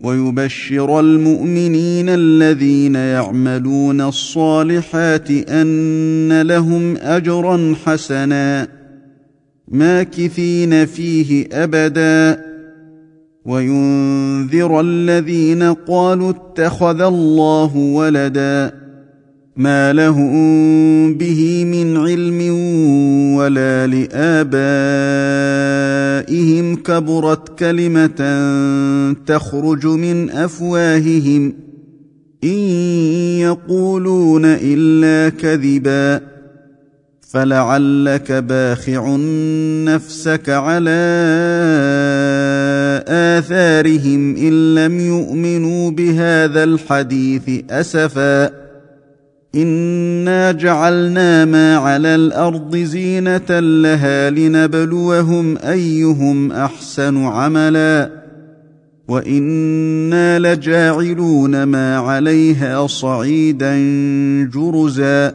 ويبشر المؤمنين الذين يعملون الصالحات أن لهم أجرا حسنا ماكثين فيه أبدا. وينذر الذين قالوا اتخذ الله ولدا. ما لهم به من علم ولا لابائهم كبرت كلمه تخرج من افواههم ان يقولون الا كذبا فلعلك باخع نفسك على اثارهم ان لم يؤمنوا بهذا الحديث اسفا انا جعلنا ما على الأرض زينه لها لنبلوهم ايهم احسن عملا وأنا لجاعلون ما عليها صعيدا جرزا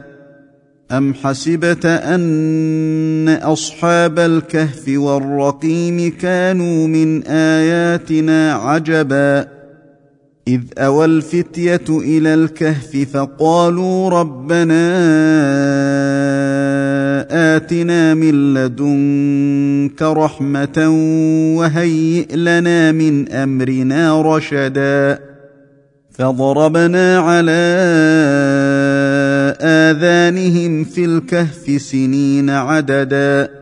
ام حسبت ان اصحاب الكهف والرقيم كانوا من اياتنا عجبا إذ أوى الفتية إلى الكهف فقالوا ربنا آتنا من لدنك رحمة وهيئ لنا من أمرنا رشدا فضربنا على آذانهم في الكهف سنين عددا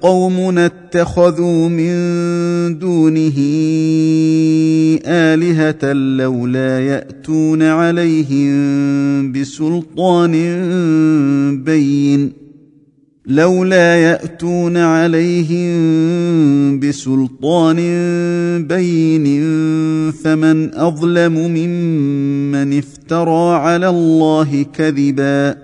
قوم اتخذوا من دونه آلهة لولا يأتون عليهم بسلطان بين. لولا يأتون عليهم بسلطان بين. فمن أظلم ممن افترى على الله كذبا.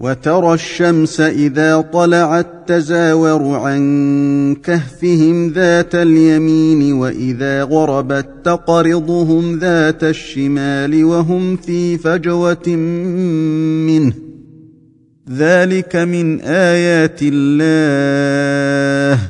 وترى الشمس إذا طلعت تزاور عن كهفهم ذات اليمين وإذا غربت تقرضهم ذات الشمال وهم في فجوة منه. ذلك من آيات الله.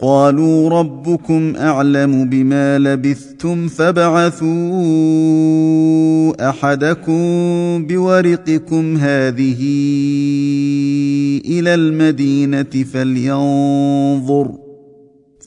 قالوا ربكم أعلم بما لبثتم فابعثوا أحدكم بورقكم هذه إلى المدينة فلينظر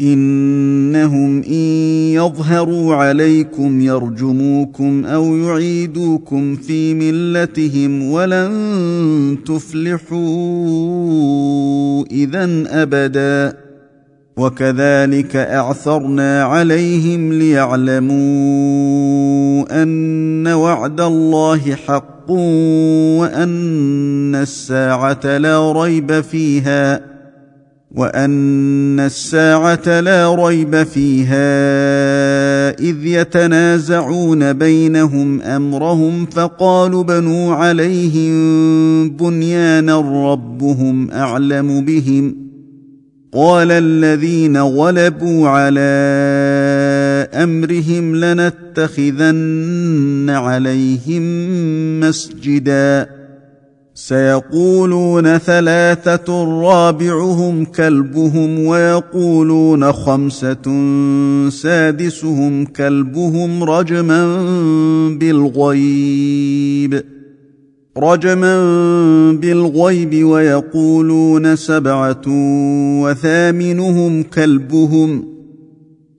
إنهم إن يظهروا عليكم يرجموكم أو يعيدوكم في ملتهم ولن تفلحوا اذا أبدا. وكذلك أعثرنا عليهم ليعلموا أن وعد الله حق وأن الساعة لا ريب فيها. وان الساعة لا ريب فيها اذ يتنازعون بينهم امرهم فقالوا بنوا عليهم بنيانا ربهم اعلم بهم قال الذين غلبوا على امرهم لنتخذن عليهم مسجدا سيقولون ثلاثة رابعهم كلبهم ويقولون خمسة سادسهم كلبهم رجما بالغيب رجما بالغيب ويقولون سبعة وثامنهم كلبهم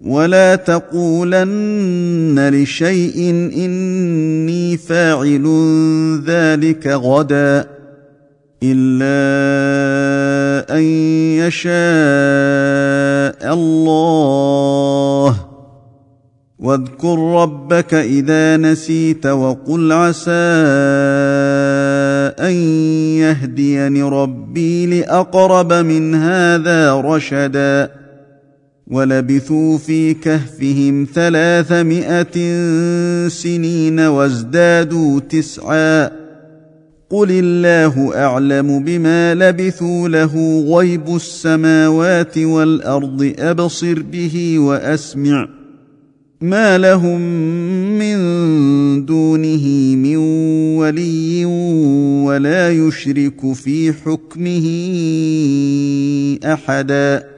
ولا تقولن لشيء إني فاعل ذلك غدا إلا أن يشاء الله. واذكر ربك إذا نسيت وقل عسى أن يهديني ربي لأقرب من هذا رشدا. ولبثوا في كهفهم ثلاثمائة سنين وازدادوا تسعا. قل الله أعلم بما لبثوا له غيب السماوات والأرض أبصر به وأسمع. ما لهم من دونه من ولي ولا يشرك في حكمه أحدا.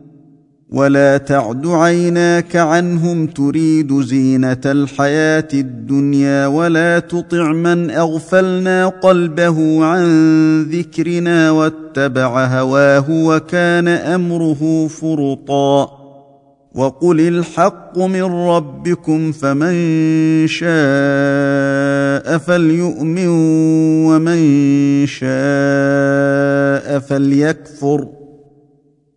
ولا تعد عيناك عنهم تريد زينة الحياة الدنيا ولا تطع من أغفلنا قلبه عن ذكرنا واتبع هواه وكان أمره فرطا. وقل الحق من ربكم فمن شاء فليؤمن ومن شاء فليكفر.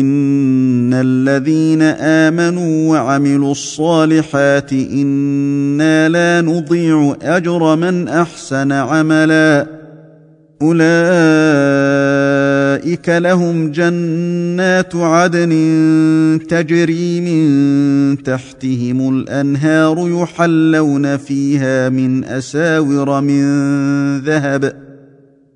ان الذين امنوا وعملوا الصالحات أنا لا نضيع اجر من احسن عملا اولئك لهم جنات عدن تجري من تحتهم الانهار يحلون فيها من اساور من ذهب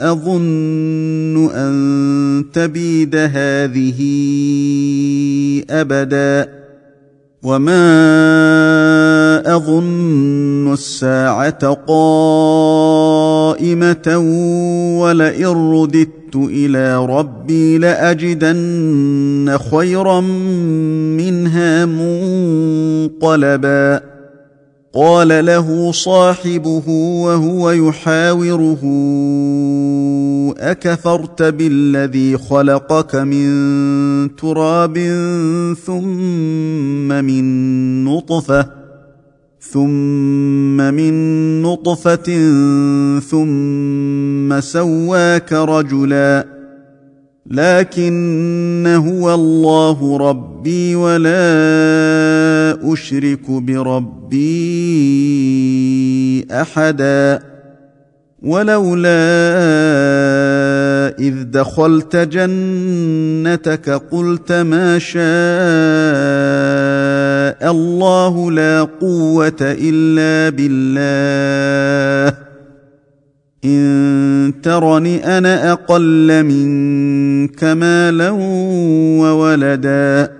أظن أن تبيد هذه أبدا وما أظن الساعة قائمة ولئن رددت إلى ربي لأجدن خيرا منها منقلبا قال له صاحبه وهو يحاوره أكفرت بالذي خلقك من تراب ثم من نطفة ثم من نطفة ثم سواك رجلا لكن هو الله ربي ولا أشرك بربي أحدا ولولا إذ دخلت جنتك قلت ما شاء الله لا قوة إلا بالله. إن ترني أنا أقل منك مالا وولدا.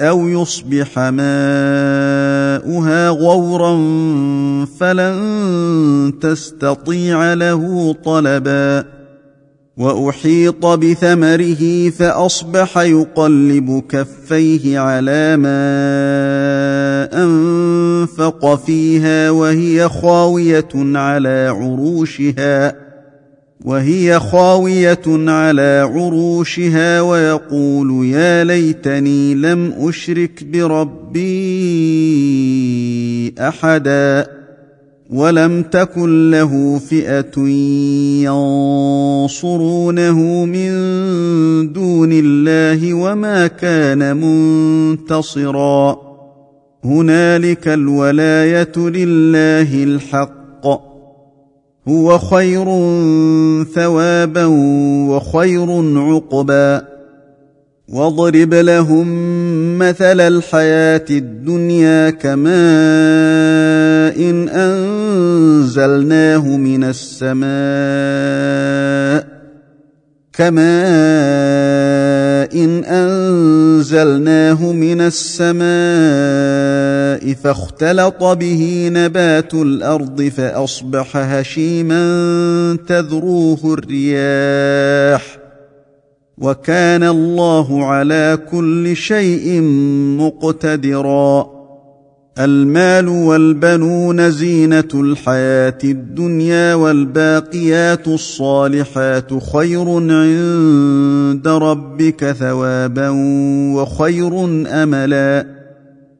أو يصبح ماؤها غورا فلن تستطيع له طلبا واحيط بثمره فاصبح يقلب كفيه على ما انفق فيها وهي خاويه على عروشها وهي خاوية على عروشها ويقول يا ليتني لم أشرك بربي أحدا ولم تكن له فئة ينصرونه من دون الله وما كان منتصرا. هنالك الولاية لله الحق. هو خير ثوابا وخير عقبا. واضرب لهم مثل الحياة الدنيا كماء إن أنزلناه من السماء كماء إن أنزلناه من السماء فاختلط به نبات الأرض فأصبح هشيما تذروه الرياح وكان الله على كل شيء مقتدرا المال والبنون زينة الحياة الدنيا والباقيات الصالحات خير عند ربك ثوابا وخير أملا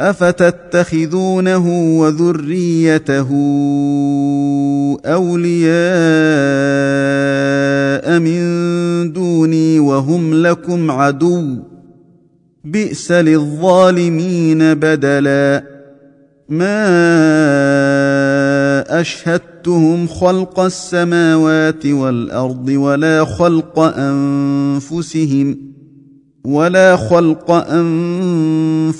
أفتتخذونه وذريته أولياء من دوني وهم لكم عدو. بئس للظالمين بدلا. ما أشهدتهم خلق السماوات والأرض ولا خلق أنفسهم ولا خلق أنفسهم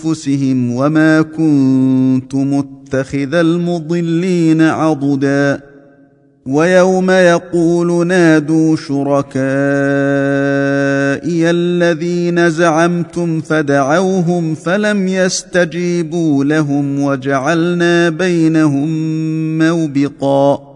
وما كنت متخذ المضلين عضدا. ويوم يقول نادوا شركائي الذين زعمتم فدعوهم فلم يستجيبوا لهم وجعلنا بينهم موبقا.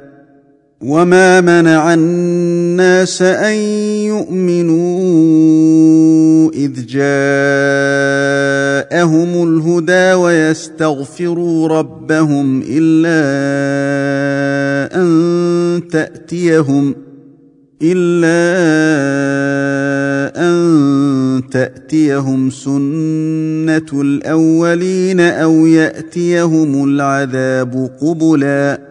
وما منع الناس ان يؤمنوا اذ جاءهم الهدى ويستغفروا ربهم الا ان تاتيهم الا ان تاتيهم سنه الاولين أو ياتيهم العذاب قبلا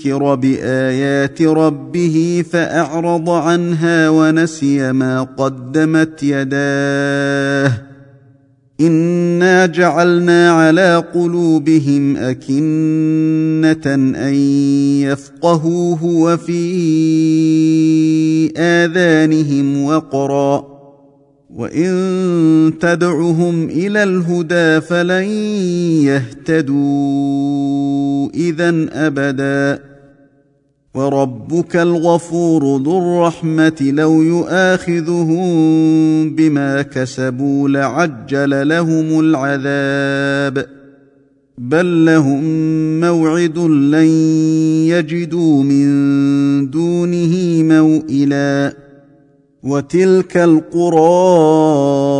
ذكر بآيات ربه فأعرض عنها ونسي ما قدمت يداه. انا جعلنا على قلوبهم اكنه ان يفقهوه وفي اذانهم وقرا. وان تدعهم إلى الهدى فلن يهتدوا اذا ابدا. وربك الغفور ذو الرحمة لو يؤاخذهم بما كسبوا لعجل لهم العذاب بل لهم موعد لن يجدوا من دونه موئلا وتلك القرى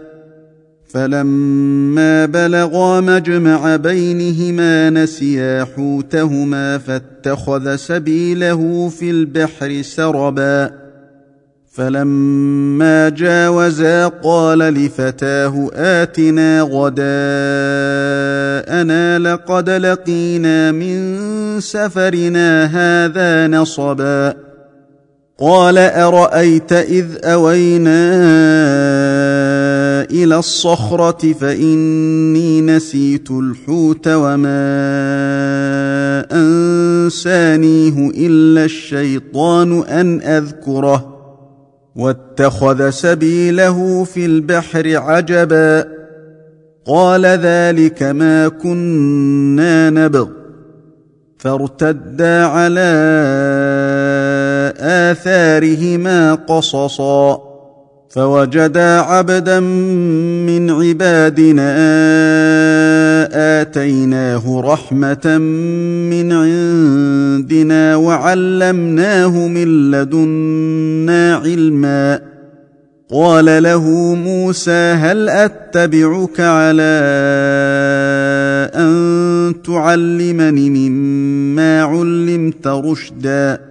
فلما بلغا مجمع بينهما نسيا حوتهما فاتخذ سبيله في البحر سربا. فلما جاوزا قال لفتاه آتنا غداءنا لقد لقينا من سفرنا هذا نصبا. قال أرأيت إذ أوينا إلى الصخرة فإني نسيت الحوت وما أنسانيه إلا الشيطان أن أذكره. واتخذ سبيله في البحر عجبا. قال ذلك ما كنا نبغ. فارتدا على آثارهما قصصا. فوجدا عبدا من عبادنا آتيناه رحمة من عندنا وعلمناه من لدنا علما. قال له موسى هل أتبعك على أن تعلمني مما علمت رشدا؟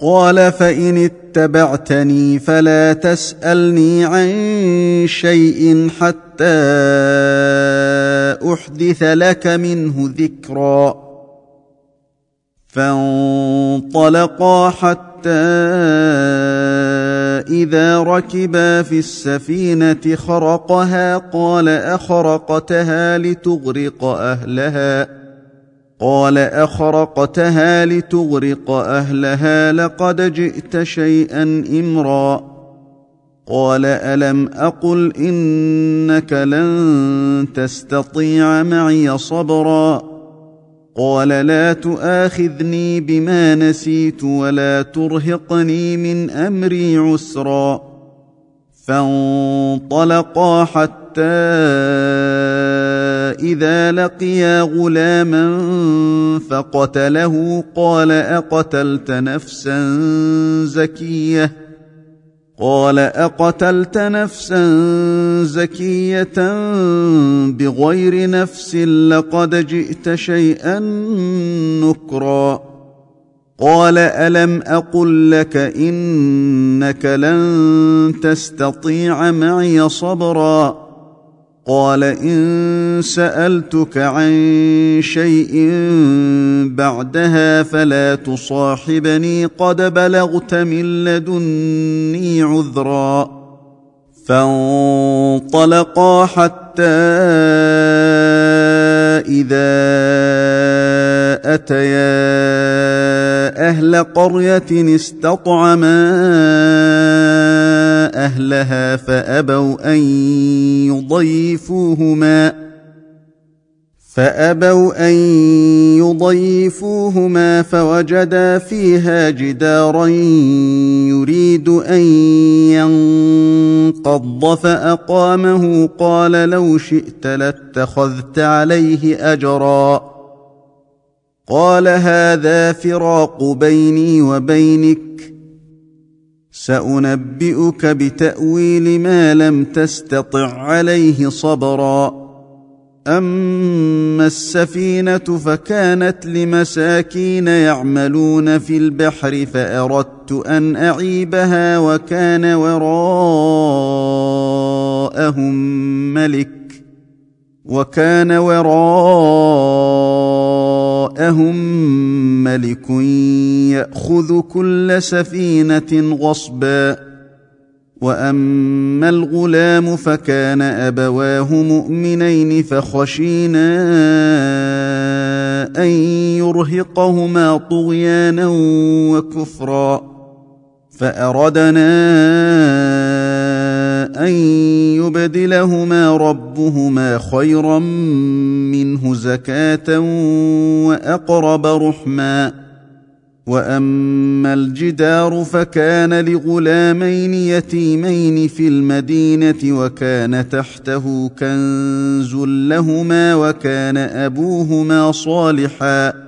قال فإن اتبعتني فلا تسألني عن شيء حتى أحدث لك منه ذكرا. فانطلقا حتى إذا ركبا في السفينة خرقها قال أخرقتها لتغرق أهلها. قال أخرقتها لتغرق أهلها لقد جئت شيئا إمرا. قال ألم أقل إنك لن تستطيع معي صبرا. قال لا تؤاخذني بما نسيت ولا ترهقني من أمري عسرا. فانطلقا حتى اذا لقيا غلاما فقتله قال اقتلت نفسا زكيه قال اقتلت نفسا زكيه بغير نفس لقد جئت شيئا نكرا قال الم أقل لك انك لن تستطيع معي صبرا قال إن سألتك عن شيء بعدها فلا تصاحبني قد بلغت من لدني عذرا. فانطلقا حتى إذا أتيا أهل قرية استطعما أهلها فأبوا أن يضيفوهما فأبوا أن يضيفوهما فوجدا فيها جدارا يريد أن ينقض فأقامه قال لو شئت لاتخذت عليه أجرا قال هذا فراق بيني وبينك سأنبئك بتأويل ما لم تستطع عليه صبرا. أما السفينة فكانت لمساكين يعملون في البحر فأردت أن أعيبها وكان وراءهم ملك وكان وراءهم ملك يأخذ كل سفينة غصبا وأما الغلام فكان أبواه مؤمنين فخشينا أن يرهقهما طغيانا وكفرا فأردنا أن يبدلهما ربهما خيرا منه زكاة وأقرب رحما. وأما الجدار فكان لغلامين يتيمين في المدينة وكان تحته كنز لهما وكان أبوهما صالحا.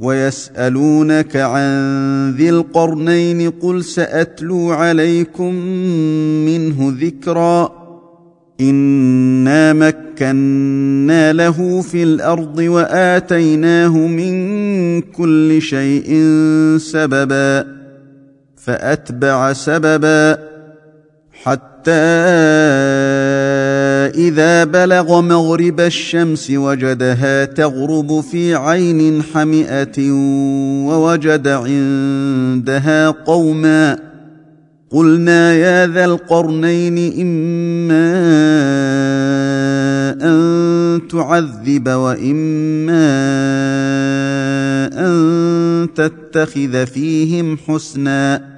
ويسألونك عن ذي القرنين قل سأتلو عليكم منه ذكرا. إنا مكنا له في الأرض وآتيناه من كل شيء سببا. فأتبع سببا حتى إذا بلغ مغرب الشمس وجدها تغرب في عين حمئة ووجد عندها قوما قلنا يا ذا القرنين إما أن تعذب وإما أن تتخذ فيهم حسنا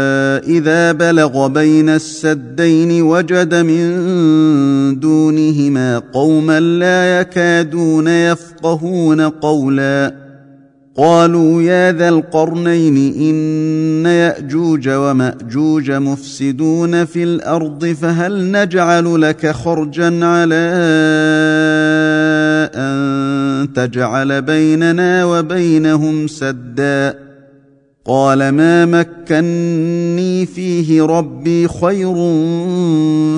اذا بلغ بين السدين وجد من دونهما قوما لا يكادون يفقهون قولا. قالوا يا ذا القرنين إن يأجوج ومأجوج مفسدون في الأرض فهل نجعل لك خرجا على أن تجعل بيننا وبينهم سدا؟ قال ما مكني فيه ربي خير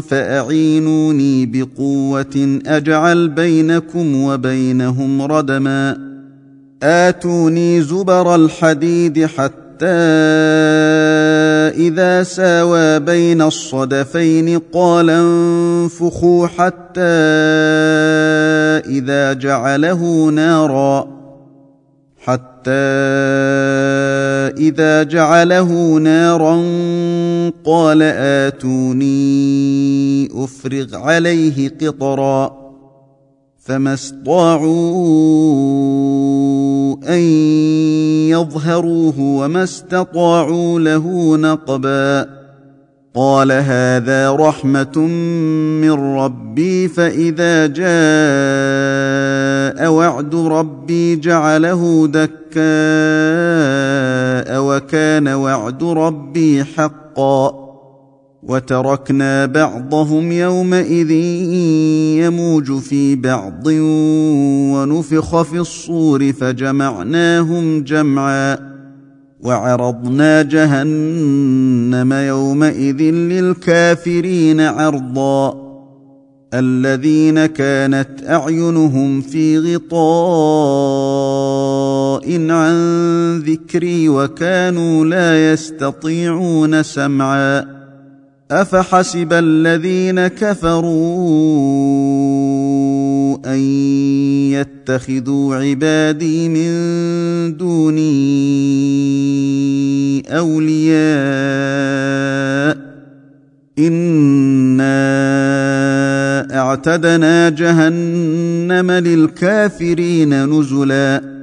فأعينوني بقوة أجعل بينكم وبينهم ردما. آتوني زبر الحديد حتى إذا ساوى بين الصدفين قال انفخوا حتى إذا جعله نارا. حتى اذا جعله نارا قال اتوني افرغ عليه قطرا فما استطاعوا ان يظهروه وما استطاعوا له نقبا قال هذا رحمه من ربي فاذا جاء وعد ربي جعله وكان وعد ربي حقا وتركنا بعضهم يومئذ يموج في بعض ونفخ في الصور فجمعناهم جمعا وعرضنا جهنم يومئذ للكافرين عرضا الذين كانت أعينهم في غطاء عن ذكري وكانوا لا يستطيعون سمعا. أفحسب الذين كفروا أن يتخذوا عبادي من دوني أولياء؟ إنا أعتدنا جهنم للكافرين نزلا.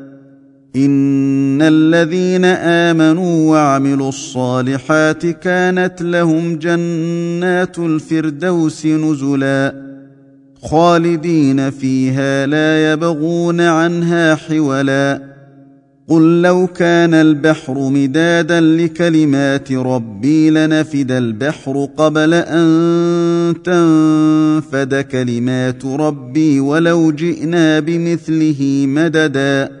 ان الذين امنوا وعملوا الصالحات كانت لهم جنات الفردوس نزلا خالدين فيها لا يبغون عنها حولا قل لو كان البحر مدادا لكلمات ربي لنفد البحر قبل ان تنفد كلمات ربي ولو جئنا بمثله مددا